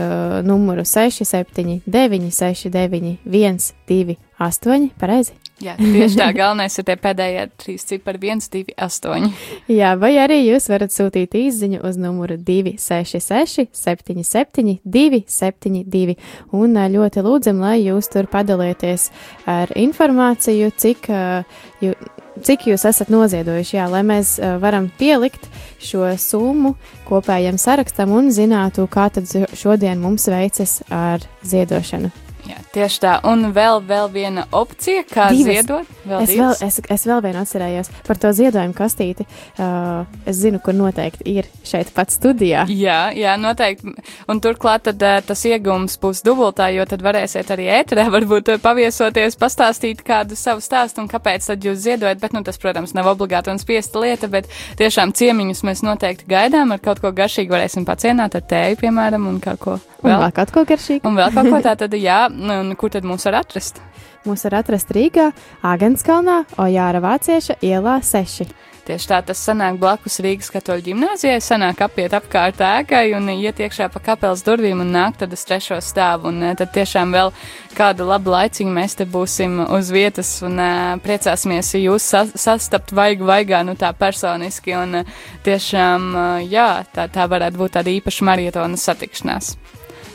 numuru 679, 691, 2, 8, pareizi? Jā, tieši tā, galvenais ir tie pēdējie trīs cipari 1, 2, 8. Jā, vai arī jūs varat sūtīt īsiņu uz numuru 266, 77, 272. Un ā, ļoti lūdzam, lai jūs tur padalieties ar informāciju, cik, ā, jū, cik jūs esat noziedojuši, jā, lai mēs ā, varam pielikt šo summu kopējam sarakstam un zinātu, kā tad šodien mums veicas ar ziedošanu. Jā, tieši tā. Un vēl, vēl viena opcija, kā Divas. ziedot. Vēl Es vēl, divas. es, es vēl vienu atcerējos par to ziedojumu kastīti. Uh, es zinu, kur noteikti ir šeit pat studijā. Jā, jā, noteikti. Un turklāt tad, uh, tas iegūms būs dubultā, jo tad varēsiet arī ēterē varbūt uh, paviesoties, pastāstīt kādu savu stāstu un kāpēc tad jūs ziedojat. Bet, nu, tas, protams, nav obligāti un spiesta lieta, bet tiešām ciemiņus mēs noteikti gaidām ar kaut ko garšīgu. Varēsim pacienāt ar tēju, piemēram, un kaut ko Un vēl kaut ko garšīgu. Un vēl kaut ko tā tad, jā, un kur tad mūs var atrast? Mūs var atrast Rīgā, Āgenskalnā, Ojāra Vācieša ielā 6. Tieši tā tas sanāk blakus Rīgas katoļu ģimnāzijai, sanāk apiet apkārt ēkai un iet iekšā pa kapelas durvīm un nāk tad uz trešo stāvu. Un eh, tad tiešām vēl kādu labu laiciņu mēs te būsim uz vietas un uh, priecāsimies jūs sa sastapt vaigu vaigā, nu tā personiski. Un uh, tiešām, jā, tā, tā varētu būt tāda īpaša marietona satikšanās.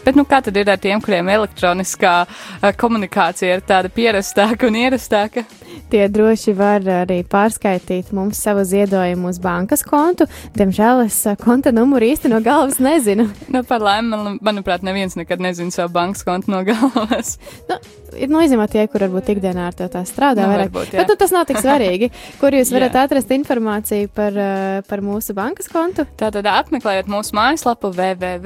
Bet nu, kā tad ir ar tiem, kuriem elektroniskā uh, komunikācija ir tāda pierastāka un ierastāka? Tie droši var arī pārskaitīt mums savu ziedojumu uz bankas kontu. Diemžēl es ā, konta numuru īsti no galvas nezinu. Nu, par laimi, man, manuprāt, neviens nekad nezina savu bankas kontu no galvas. Nu, ir nu, izņemot tie, kur varbūt ikdienā ar to tā strādā. Nu, vairāk. varbūt, jā. Bet nu, tas nav tik svarīgi. Kur jūs varat Jā. atrast informāciju par, ā, par mūsu bankas kontu? Tātad apmeklējot mūsu mājaslapu www.rml.lv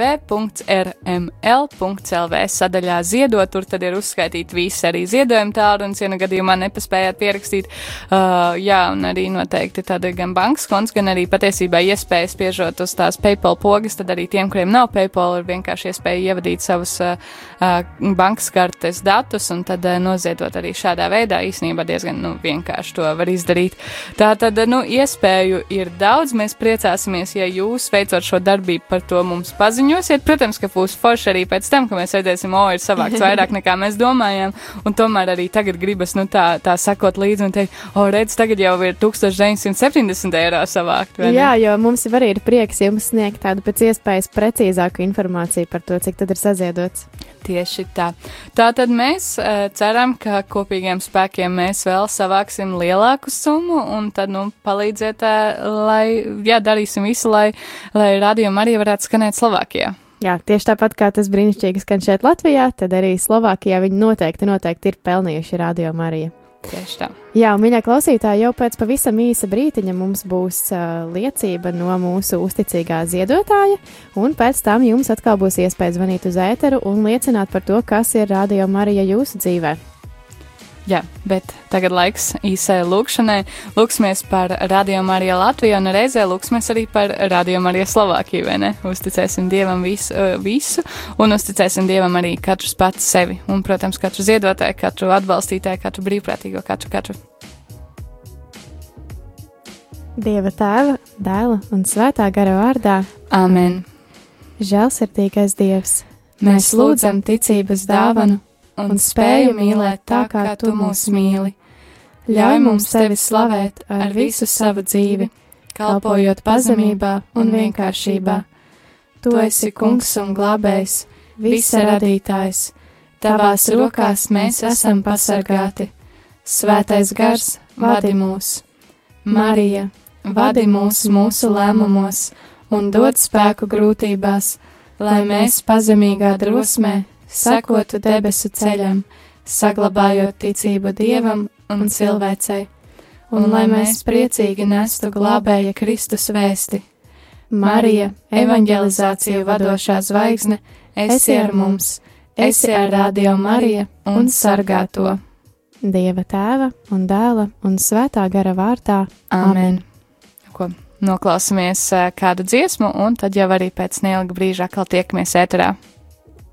sadaļā ziedot, tur tad ir uzskaitīti visi arī ziedojuma tālrunis, ja nu gadījumā nepaspējāt pierakstīt. Uh, jā, un arī noteikti tāda gan bankas konts, gan arī patiesībā iespējas spiežot uz tās PayPal pogas, tad arī tiem, kuriem nav PayPal, ir vienkārši iespēja ievadīt savus uh, uh, bankas kartes datus un tad uh, noziedot arī šādā veidā. Īsnībā diezgan nu, vienkārši to var izdarīt. Tā tad, uh, nu, iespēju ir daudz. Mēs priecāsimies, ja jūs veicot šo darbību par to mums paziņosiet. Protams, ka būs forši arī pēc tam, ka mēs redzēsim, o, ir savākts vairāk nekā mēs domājām. Un tomēr arī tagad gribas, nu, tā, tā sakot līdzi un teikt, o, redz, tagad jau ir 1970 eiro savākt. Jā, jo mums arī ir prieks jums sniegt tādu pēc iespējas precīzāku informāciju par to, cik tad ir saziedots. Tieši tā. Tātad mēs uh, ceram, ka kopīgiem spēkiem mēs vēl savāksim lielāku summu un tad, nu, palīdziet, uh, lai, jā, darīsim visu, lai, lai radījumi arī varētu skanēt Slovākijā. Jā, tieši tāpat kā tas brīnišķīgi skan šeit Latvijā, tad arī Slovākijā viņi noteikti, noteikti ir pelnījuši radio Mariju. Tieši tā. Jā, viņa klausītāja jau pēc pavisam īsa brītiņa mums būs uh, liecība no mūsu uzticīgā ziedotāja, un pēc tam jums atkal būs iespēja zvanīt uz ēteru un liecināt par to, kas ir radio Marija jūsu dzīvē. Jā, bet tagad laiks īsai lūkšanai. Lūksimies par Radio Mariju Latviju un reizē lūksimies arī par Radio Mariju Slovākiju, vai ne? Uzticēsim Dievam visu, visu un uzticēsim Dievam arī katrs pats sevi. Un, protams, katru ziedotāju, katru atbalstītāju, katru brīvprātīgo, katru, katru. Dieva tēva, dēla un svētā gara vārdā. Amen. Žēlsirdīgais Dievs, Mēs lūdzam ticības dāvanu un spēju mīlēt tā, kā tu mūs mīli. Ļauj mums tevi slavēt ar visu savu dzīvi, kalpojot pazemībā un vienkāršībā. Tu esi kungs un glābējs, visa radītājs. Tavās rokās mēs esam pasargāti. Svētais gars vadi mūs. Marija, vadi mūs mūsu lēmumos un dod spēku grūtībās, lai mēs pazemīgā drosmē sekotu debesu ceļam, saglabājot ticību Dievam un cilvēcei, un lai mēs priecīgi nestu glābēja Kristus vēsti. Marija, evanģelizāciju vadošā zvaigzne, esi ar mums, esi ar Radio Mariju un sargā to. Dieva tēva un dēla un svētā gara vārtā. Amen. Ko noklausāmies eh, kādu dziesmu, un tad jau arī pēc neilga brīža atkal tiekamies ēterā.